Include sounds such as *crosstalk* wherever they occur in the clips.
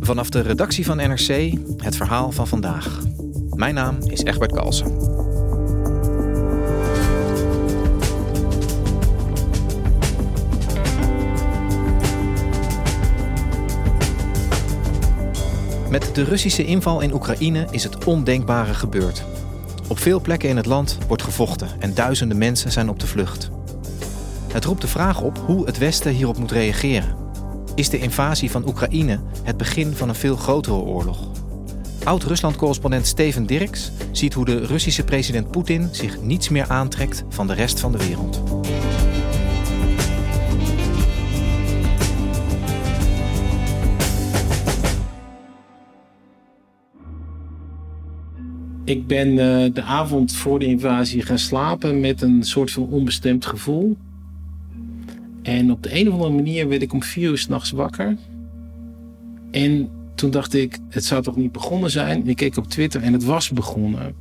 Vanaf de redactie van NRC het verhaal van vandaag. Mijn naam is Egbert Kalsen. Met de Russische inval in Oekraïne is het ondenkbare gebeurd. Op veel plekken in het land wordt gevochten en duizenden mensen zijn op de vlucht. Het roept de vraag op hoe het Westen hierop moet reageren. Is de invasie van Oekraïne het begin van een veel grotere oorlog? Oud-Rusland-correspondent Steven Dirks ziet hoe de Russische president Poetin zich niets meer aantrekt van de rest van de wereld. Ik ben uh, de avond voor de invasie gaan slapen met een soort van onbestemd gevoel. En op de een of andere manier werd ik om vier uur s'nachts wakker. En toen dacht ik, het zou toch niet begonnen zijn? Ik keek op Twitter en het was begonnen.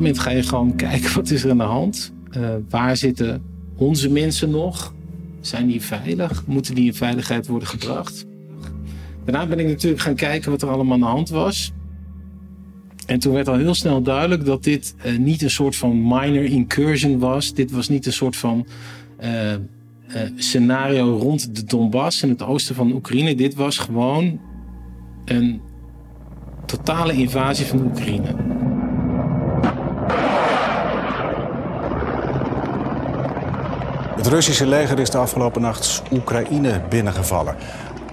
Moment ga je gewoon *laughs* kijken wat is er aan de hand. Uh, waar zitten onze mensen nog? Zijn die veilig? Moeten die in veiligheid worden gebracht? Daarna ben ik natuurlijk gaan kijken wat er allemaal aan de hand was. En toen werd al heel snel duidelijk dat dit uh, niet een soort van minor incursion was. Dit was niet een soort van uh, scenario rond de Donbass in het oosten van Oekraïne. Dit was gewoon een totale invasie van Oekraïne. Russische leger is de afgelopen nacht Oekraïne binnengevallen.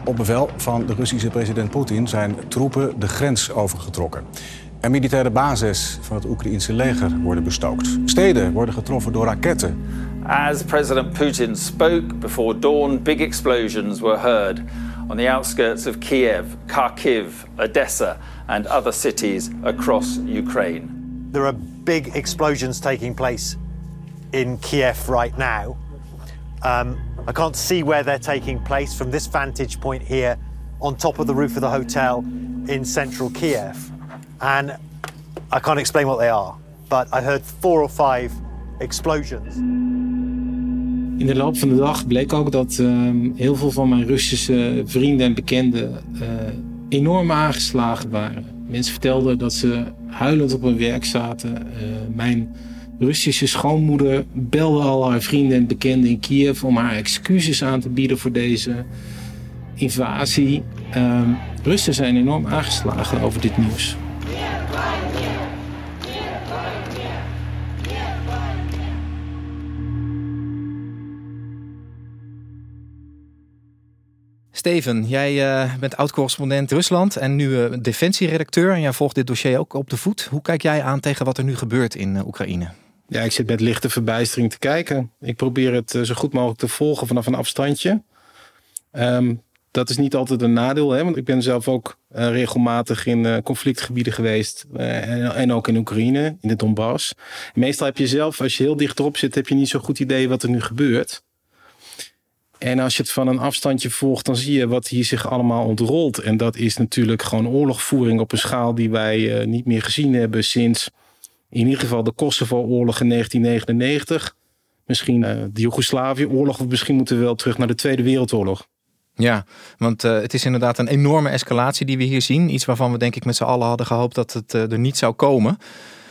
Op bevel van de Russische president Poetin zijn troepen de grens overgetrokken. En militaire bases van het Oekraïense leger worden bestookt. Steden worden getroffen door raketten. As President Putin spoke before dawn, big explosions were heard on the outskirts of Kiev, Kharkiv, Odessa and other cities across Ukraine. There are big explosions taking place in Kiev right now. Um, I can't see where they're taking place from this vantage point here on top of the roof of the hotel in central Kiev. And I can't explain what they are, but I heard four or five explosions. In de loop van de dag bleek ook dat um, heel veel van mijn Russische vrienden en bekenden uh, enorm aangeslagen waren. Mensen vertelden dat ze huilend op hun werk zaten. Uh, mijn Russische schoonmoeder belde al haar vrienden en bekenden in Kiev om haar excuses aan te bieden voor deze invasie. Um, Russen zijn enorm aangeslagen over dit nieuws. Steven, jij uh, bent oud-correspondent Rusland en nu uh, defensieredacteur. En jij volgt dit dossier ook op de voet. Hoe kijk jij aan tegen wat er nu gebeurt in uh, Oekraïne? Ja, ik zit met lichte verbijstering te kijken. Ik probeer het zo goed mogelijk te volgen vanaf een afstandje. Um, dat is niet altijd een nadeel, hè? want ik ben zelf ook regelmatig in conflictgebieden geweest. En, ook in Oekraïne, in de Donbass. meestal heb je zelf, als je heel dicht erop zit, heb je niet zo'n goed idee wat er nu gebeurt. En als je het van een afstandje volgt, dan zie je wat hier zich allemaal ontrolt. En dat is natuurlijk gewoon oorlogvoering op een schaal die wij niet meer gezien hebben sinds in ieder geval de Kosovo-oorlog in 1999. Misschien uh, de Joegoslavië-oorlog, of misschien moeten we wel terug naar de Tweede Wereldoorlog. Ja, want uh, het is inderdaad een enorme escalatie die we hier zien. Iets waarvan we denk ik met z'n allen hadden gehoopt dat het er niet zou komen.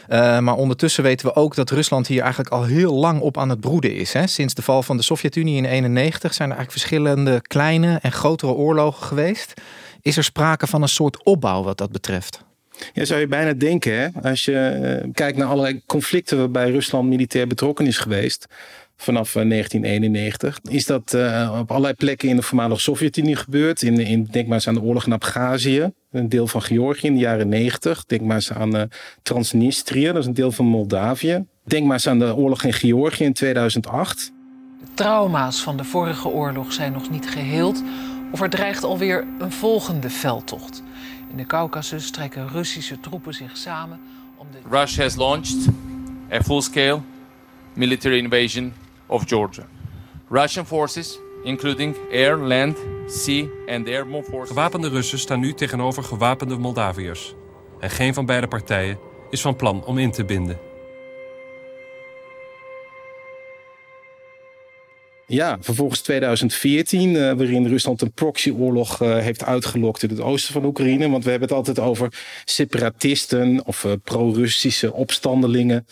Maar ondertussen weten we ook dat Rusland hier eigenlijk al heel lang op aan het broeden is. Hè? Sinds de val van de Sovjet-Unie in 1991 zijn er eigenlijk verschillende kleine en grotere oorlogen geweest. Is er sprake van een soort opbouw wat dat betreft? Ja, zou je bijna denken, hè? als je eh, kijkt naar allerlei conflicten waarbij Rusland militair betrokken is geweest vanaf 1991, is dat op allerlei plekken in de voormalige Sovjet-Unie gebeurd. In, in, denk maar eens aan de oorlog in Abhazie, een deel van Georgië in de jaren 90. Denk maar eens aan Transnistrië, dat is een deel van Moldavië. Denk maar eens aan de oorlog in Georgië in 2008. De trauma's van de vorige oorlog zijn nog niet geheeld of er dreigt alweer een volgende veldtocht. In de Caucasus trekken Russische troepen zich samen om de... Russia has launched a full-scale military invasion of Georgia. Russian forces, including air, land, sea and airborne forces... Gewapende Russen staan nu tegenover gewapende Moldaviërs. En geen van beide partijen is van plan om in te binden. Ja, vervolgens 2014, uh, waarin Rusland een proxyoorlog uh, heeft uitgelokt in het oosten van Oekraïne. Want we hebben het altijd over separatisten of uh, pro-Russische opstandelingen.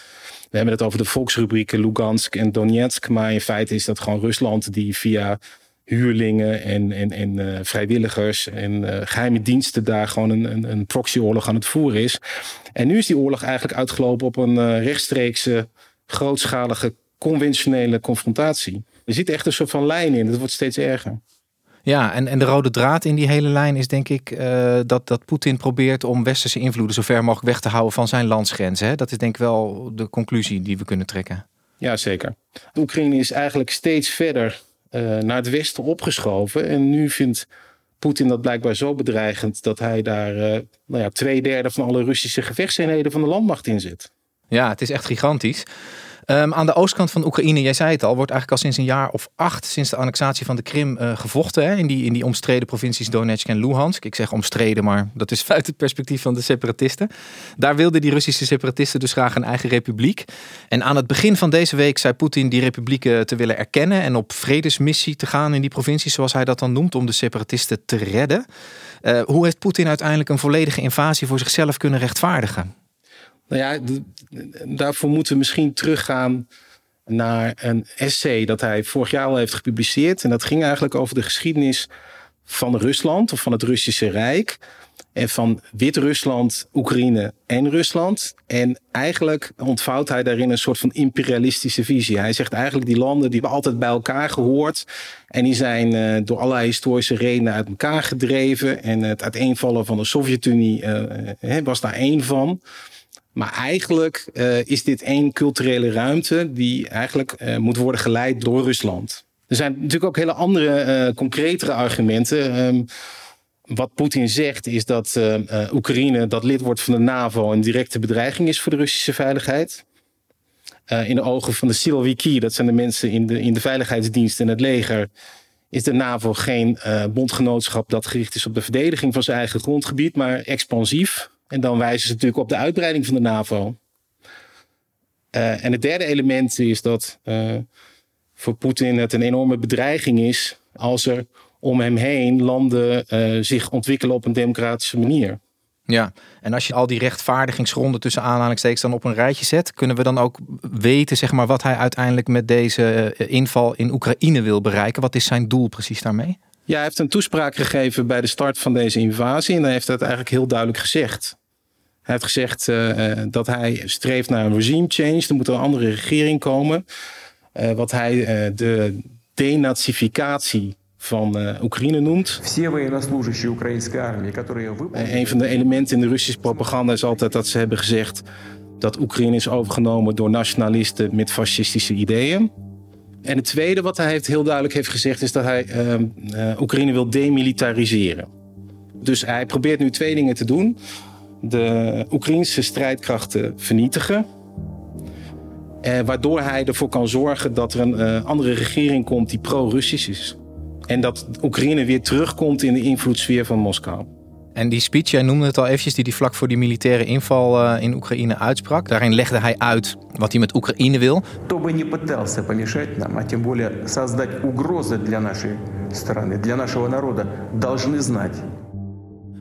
We hebben het over de volksrubrieken Lugansk en Donetsk. Maar in feite is dat gewoon Rusland die via huurlingen en, en, en vrijwilligers en geheime diensten daar gewoon een, een, een proxyoorlog aan het voeren is. En nu is die oorlog eigenlijk uitgelopen op een rechtstreekse, grootschalige, conventionele confrontatie. Er zit echt een soort van lijn in. Het wordt steeds erger. Ja, en, en de rode draad in die hele lijn is denk ik uh, dat, dat Poetin probeert om westerse invloeden zo ver mogelijk weg te houden van zijn landsgrenzen. Hè? Dat is denk ik wel de conclusie die we kunnen trekken. Ja, zeker. De Oekraïne is eigenlijk steeds verder uh, naar het westen opgeschoven. En nu vindt Poetin dat blijkbaar zo bedreigend dat hij daar uh, nou ja, twee derde van alle Russische gevechtseenheden van de landmacht in zit. Ja, het is echt gigantisch. Um, aan de oostkant van Oekraïne, jij zei het al, wordt eigenlijk al sinds een jaar of acht, sinds de annexatie van de Krim, uh, gevochten. Hè, in, die, in die omstreden provincies Donetsk en Luhansk. Ik zeg omstreden, maar dat is *laughs* uit het perspectief van de separatisten. Daar wilden die Russische separatisten dus graag een eigen republiek. En aan het begin van deze week zei Poetin die republieken te willen erkennen en op vredesmissie te gaan in die provincies, zoals hij dat dan noemt, om de separatisten te redden. Uh, hoe heeft Poetin uiteindelijk een volledige invasie voor zichzelf kunnen rechtvaardigen? Nou ja, daarvoor moeten we misschien teruggaan naar een essay dat hij vorig jaar al heeft gepubliceerd. En dat ging eigenlijk over de geschiedenis van Rusland of van het Russische Rijk. En van Wit-Rusland, Oekraïne en Rusland. En eigenlijk ontvouwt hij daarin een soort van imperialistische visie. Hij zegt eigenlijk die landen die hebben altijd bij elkaar gehoord. En die zijn uh, door allerlei historische redenen uit elkaar gedreven. En het uiteenvallen van de Sovjet-Unie uh, was daar één van. Maar eigenlijk uh, is dit één culturele ruimte die eigenlijk uh, moet worden geleid door Rusland. Er zijn natuurlijk ook hele andere, uh, concretere argumenten. Um, wat Poetin zegt is dat Oekraïne, dat lid wordt van de NAVO, een directe bedreiging is voor de Russische veiligheid. in de ogen van de Siloviki, dat zijn de mensen in de, in de veiligheidsdienst en het leger, is de NAVO geen bondgenootschap dat gericht is op de verdediging van zijn eigen grondgebied, maar expansief. En dan wijzen ze natuurlijk op de uitbreiding van de NAVO. Uh, en het derde element is dat uh, voor Poetin het een enorme bedreiging is als er om hem heen landen uh, zich ontwikkelen op een democratische manier. Ja, en als je al die rechtvaardigingsgronden tussen aanhalingstekens dan op een rijtje zet, kunnen we dan ook weten zeg maar, wat hij uiteindelijk met deze inval in Oekraïne wil bereiken? Wat is zijn doel precies daarmee? Ja, hij heeft een toespraak gegeven bij de start van deze invasie. En hij heeft dat eigenlijk heel duidelijk gezegd. Hij heeft gezegd uh, dat hij streeft naar een regime change. Er moet een andere regering komen. Uh, wat hij uh, de denazificatie van Oekraïne noemt. een van de elementen in de Russische propaganda is altijd dat ze hebben gezegd dat Oekraïne is overgenomen door nationalisten met fascistische ideeën. En het tweede wat hij heeft, heel duidelijk heeft gezegd is dat hij Oekraïne wil demilitariseren. Dus hij probeert nu twee dingen te doen de Oekraïnse strijdkrachten vernietigen. Eh, waardoor hij ervoor kan zorgen dat er een uh, andere regering komt die pro-Russisch is. En dat Oekraïne weer terugkomt in de invloedssfeer van Moskou. En die speech, jij noemde het al eventjes, die hij vlak voor die militaire inval uh, in Oekraïne uitsprak. Daarin legde hij uit wat hij met Oekraïne wil. Кто бы не пытался помешать нам, а тем более создать угрозы для нашей страны, для нашего народа, должны знать,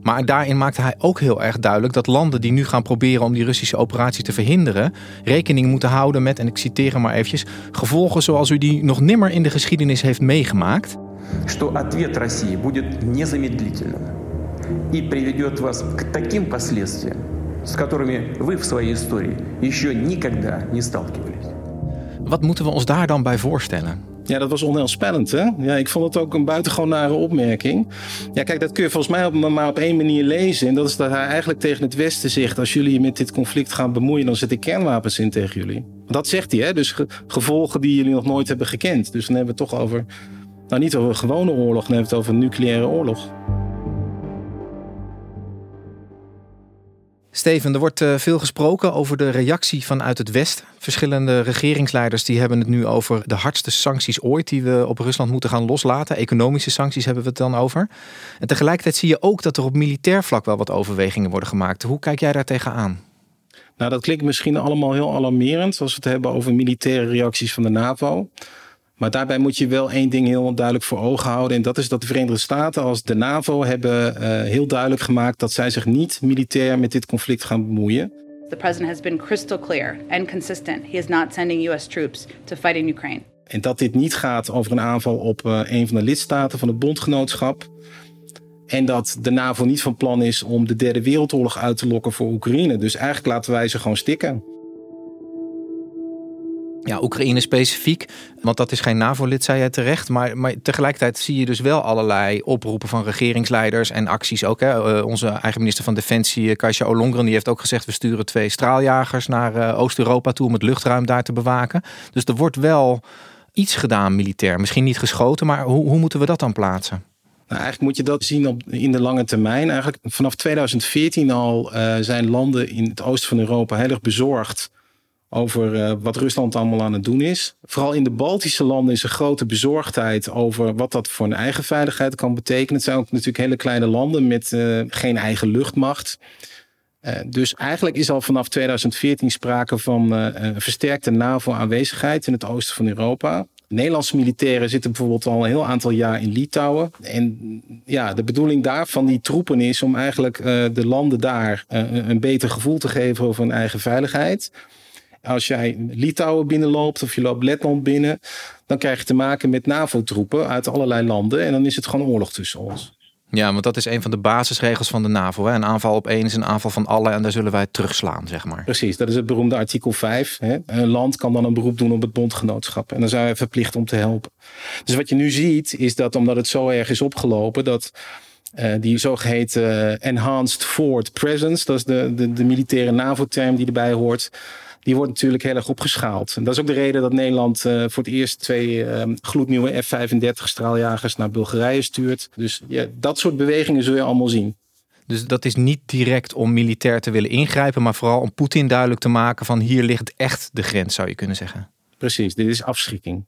maar daarin maakte hij ook heel erg duidelijk dat landen die nu gaan proberen om die Russische operatie te verhinderen, rekening moeten houden met, en ik citeer hem maar eventjes, gevolgen zoals u die nog nimmer in de geschiedenis heeft meegemaakt. Что ответ России будет незамедлительным и приведет вас к таким последствиям, с которыми вы в своей истории еще никогда не сталкивались. Wat moeten we ons daar dan bij voorstellen? Ja, dat was onheilspellend, hè? Ja, ik vond het ook een buitengewoon nare opmerking. Ja, kijk, dat kun je volgens mij op, maar op één manier lezen. En dat is dat hij eigenlijk tegen het Westen zegt... als jullie je met dit conflict gaan bemoeien... dan zet ik kernwapens in tegen jullie. Dat zegt hij, hè? Dus gevolgen die jullie nog nooit hebben gekend. Dus dan hebben we het toch over... nou, niet over een gewone oorlog, dan hebben we het over een nucleaire oorlog. Steven, er wordt uh, veel gesproken over de reactie vanuit het Westen. Verschillende regeringsleiders die hebben het nu over de hardste sancties ooit die we op Rusland moeten gaan loslaten. Economische sancties hebben we het dan over. En tegelijkertijd zie je ook dat er op militair vlak wel wat overwegingen worden gemaakt. Hoe kijk jij daar tegenaan? Nou, dat klinkt misschien allemaal heel alarmerend als we het hebben over militaire reacties van de NAVO. Maar daarbij moet je wel één ding heel duidelijk voor ogen houden. En dat is dat de Verenigde Staten als de NAVO hebben uh, heel duidelijk gemaakt dat zij zich niet militair met dit conflict gaan bemoeien. The president has been crystal clear and consistent. He is not sending US troops to fight in Ukraine. En dat dit niet gaat over een aanval op uh, een van de lidstaten van het bondgenootschap. En dat de NAVO niet van plan is om de derde wereldoorlog uit te lokken voor Oekraïne. Dus eigenlijk laten wij ze gewoon stikken. Ja, Oekraïne specifiek, want dat is geen NAVO-lid, zei jij terecht. Maar, maar tegelijkertijd zie je dus wel allerlei oproepen van regeringsleiders en acties ook. Hè. Uh, onze eigen minister van Defensie, uh, Kajsa Olongren, die heeft ook gezegd... we sturen twee straaljagers naar uh, Oost-Europa toe om het luchtruim daar te bewaken. Dus er wordt wel iets gedaan militair. Misschien niet geschoten, maar hoe, hoe moeten we dat dan plaatsen? Nou, eigenlijk moet je dat zien op, in de lange termijn. Eigenlijk vanaf 2014 al zijn landen in het oosten van Europa heel erg bezorgd over uh, wat Rusland allemaal aan het doen is. Vooral in de Baltische landen is er grote bezorgdheid over wat dat voor hun eigen veiligheid kan betekenen. Het zijn ook natuurlijk hele kleine landen met uh, geen eigen luchtmacht. Uh, dus eigenlijk is al vanaf 2014 sprake van een versterkte NAVO-aanwezigheid in het oosten van Europa. Nederlandse militairen zitten bijvoorbeeld al een heel aantal jaar in Litouwen. En ja, de bedoeling daar van die troepen is om eigenlijk de landen daar een beter gevoel te geven over hun eigen veiligheid. Als jij Litouwen binnenloopt of je loopt Letland binnen, dan krijg je te maken met NAVO-troepen uit allerlei landen. En dan is het gewoon oorlog tussen ons. Ja, want dat is een van de basisregels van de NAVO. Hè? Een aanval op één is een aanval van alle en daar zullen wij terugslaan, zeg maar. Precies, dat is het beroemde artikel 5. Hè? Een land kan dan een beroep doen op het bondgenootschap. En dan zijn we verplicht om te helpen. Dus wat je nu ziet, is dat omdat het zo erg is opgelopen, dat uh, die zogeheten Enhanced Forward Presence, dat is de, de, de militaire NAVO-term die erbij hoort die wordt natuurlijk heel erg opgeschaald. En dat is ook de reden dat Nederland uh, voor het eerst twee uh, gloednieuwe F-35 straaljagers naar Bulgarije stuurt. Dus ja, dat soort bewegingen zul je allemaal zien. Dus dat is niet direct om militair te willen ingrijpen, maar vooral om Poetin duidelijk te maken van hier ligt echt de grens, zou je kunnen zeggen. Precies, dit is afschrikking.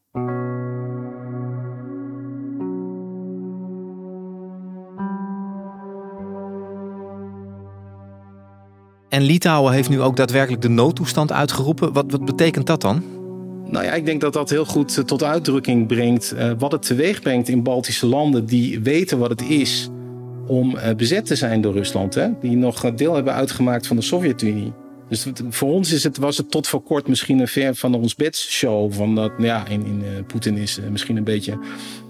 En Litouwen heeft nu ook daadwerkelijk de noodtoestand uitgeroepen. Wat, wat betekent dat dan? Nou ja, ik denk dat dat heel goed eh, tot uitdrukking brengt uh, wat het teweeg brengt in Baltische landen die weten wat het is om uh, bezet te zijn door Rusland. Hè? Die nog deel hebben uitgemaakt van de Sovjet-Unie. Dus voor ons is het, was het tot voor kort misschien een ver van ons bedshow. Van dat, nou ja, in, in, Poetin is misschien een beetje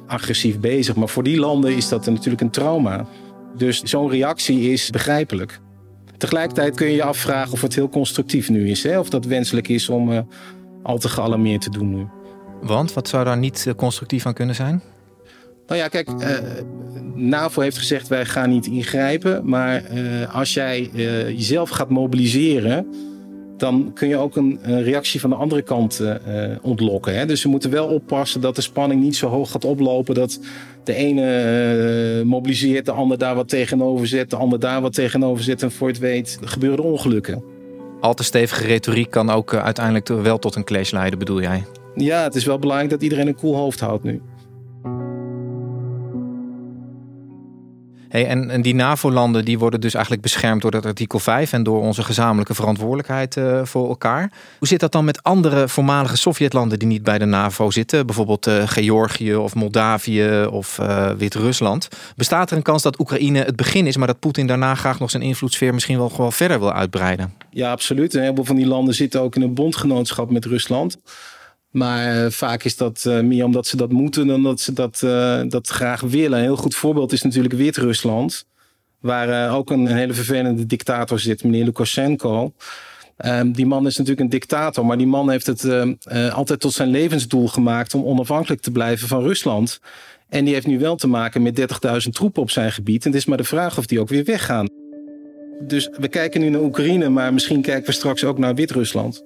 agressief bezig. Maar voor die landen is dat natuurlijk een trauma. Dus zo'n reactie is begrijpelijk. Tegelijkertijd kun je je afvragen of het heel constructief nu is. Hè? Of dat wenselijk is om uh, al te gealarmeerd te doen nu. Want wat zou daar niet uh, constructief aan kunnen zijn? Nou ja, kijk, uh, NAVO heeft gezegd wij gaan niet ingrijpen. Maar als jij jezelf gaat mobiliseren dan kun je ook een, een reactie van de andere kant uh, ontlokken. Hè? Dus we moeten wel oppassen dat de spanning niet zo hoog gaat oplopen dat de ene uh, mobiliseert, de ander daar wat tegenover zet, de ander daar wat tegenover zet en voor het weet gebeuren er ongelukken. Al te stevige retoriek kan ook uiteindelijk wel tot een clash leiden, bedoel jij? Ja, het is wel belangrijk dat iedereen een koel hoofd houdt nu. En, en, die NAVO-landen die worden dus eigenlijk beschermd door dat artikel 5 en door onze gezamenlijke verantwoordelijkheid uh, voor elkaar. Hoe zit dat dan met andere voormalige Sovjetlanden die niet bij de NAVO zitten? Bijvoorbeeld uh, Georgië of Moldavië of uh, Wit-Rusland. Bestaat er een kans dat Oekraïne het begin is, maar dat Poetin daarna graag nog zijn invloedssfeer misschien wel gewoon verder wil uitbreiden? Ja, absoluut. Een heleboel van die landen zitten ook in een bondgenootschap met Rusland. Maar uh, vaak is dat uh, meer omdat ze dat moeten dan dat ze dat, uh, dat graag willen. Een heel goed voorbeeld is natuurlijk Wit-Rusland. waar ook een, hele vervelende dictator zit, meneer Lukashenko. Um, die man is natuurlijk een dictator, maar die man heeft het uh, altijd tot zijn levensdoel gemaakt om onafhankelijk te blijven van Rusland. En die heeft nu wel te maken met 30.000 troepen op zijn gebied. En het is maar de vraag of die ook weer weggaan. Dus we kijken nu naar Oekraïne, maar misschien kijken we straks ook naar Wit-Rusland.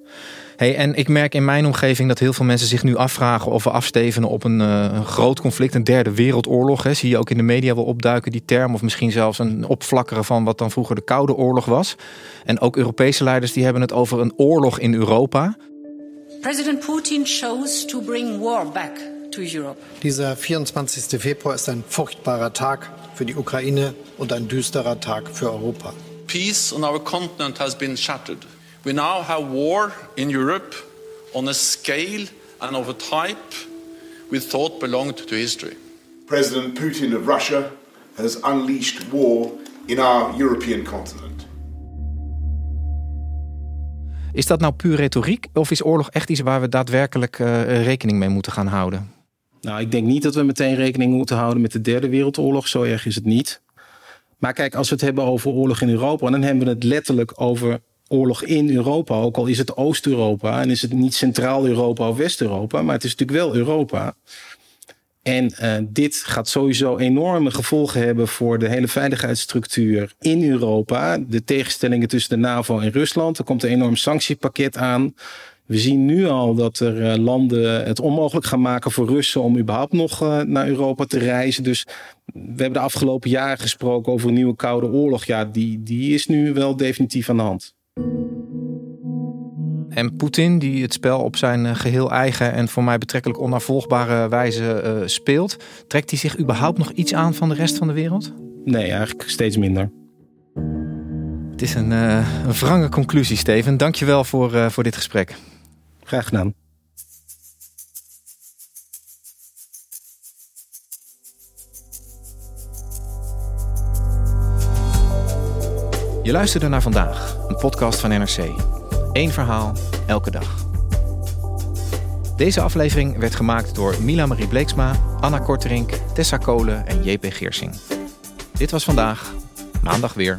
Hey, en ik merk in mijn omgeving dat heel veel mensen zich nu afvragen of we afstevenen op een, uh, een groot conflict, een derde wereldoorlog. Hè. Zie je ook in de media wel opduiken, die term, of misschien zelfs een opflakkeren van wat dan vroeger de Koude Oorlog was. En ook Europese leiders die hebben het over een oorlog in Europa. President Putin chose to bring war back to Europe. Dieser 24. Februar ist ein furchtbarer Tag für die Ukraine und ein düsterer Tag für Europa. Peace on our continent has been shattered. We now have war in Europe on a scale and of a type we thought belonged to history. President Putin of Russia has unleashed war in our European continent. Is dat nou puur retoriek of is oorlog echt iets waar we daadwerkelijk uh, rekening mee moeten gaan houden? Nou, ik denk niet dat we meteen rekening moeten houden met de derde wereldoorlog. Zo erg is het niet. Maar kijk, als we het hebben over oorlog in Europa, dan hebben we het letterlijk over oorlog in Europa. Ook al is het Oost-Europa en is het niet Centraal-Europa of West-Europa, maar het is natuurlijk wel Europa. En uh, dit gaat sowieso enorme gevolgen hebben voor de hele veiligheidsstructuur in Europa. De tegenstellingen tussen de NAVO en Rusland. Er komt een enorm sanctiepakket aan. We zien nu al dat er uh, landen het onmogelijk gaan maken voor Russen om überhaupt nog uh, naar Europa te reizen. Dus we hebben de afgelopen jaren gesproken over een nieuwe koude oorlog. Ja, die, die is nu wel definitief aan de hand. En Poetin, die het spel op zijn geheel eigen en voor mij betrekkelijk onafvolgbare wijze uh, speelt, trekt hij zich überhaupt nog iets aan van de rest van de wereld? Nee, eigenlijk steeds minder. Het is een, uh, een wrange conclusie, Steven. Dankjewel voor, uh, voor dit gesprek. Graag gedaan. Je luisterde naar vandaag, een podcast van NRC. Eén verhaal, elke dag. Deze aflevering werd gemaakt door Mila Marie Bleeksma, Anna Korterink, Tessa Kolen en JP Geersing. Dit was vandaag, maandag weer.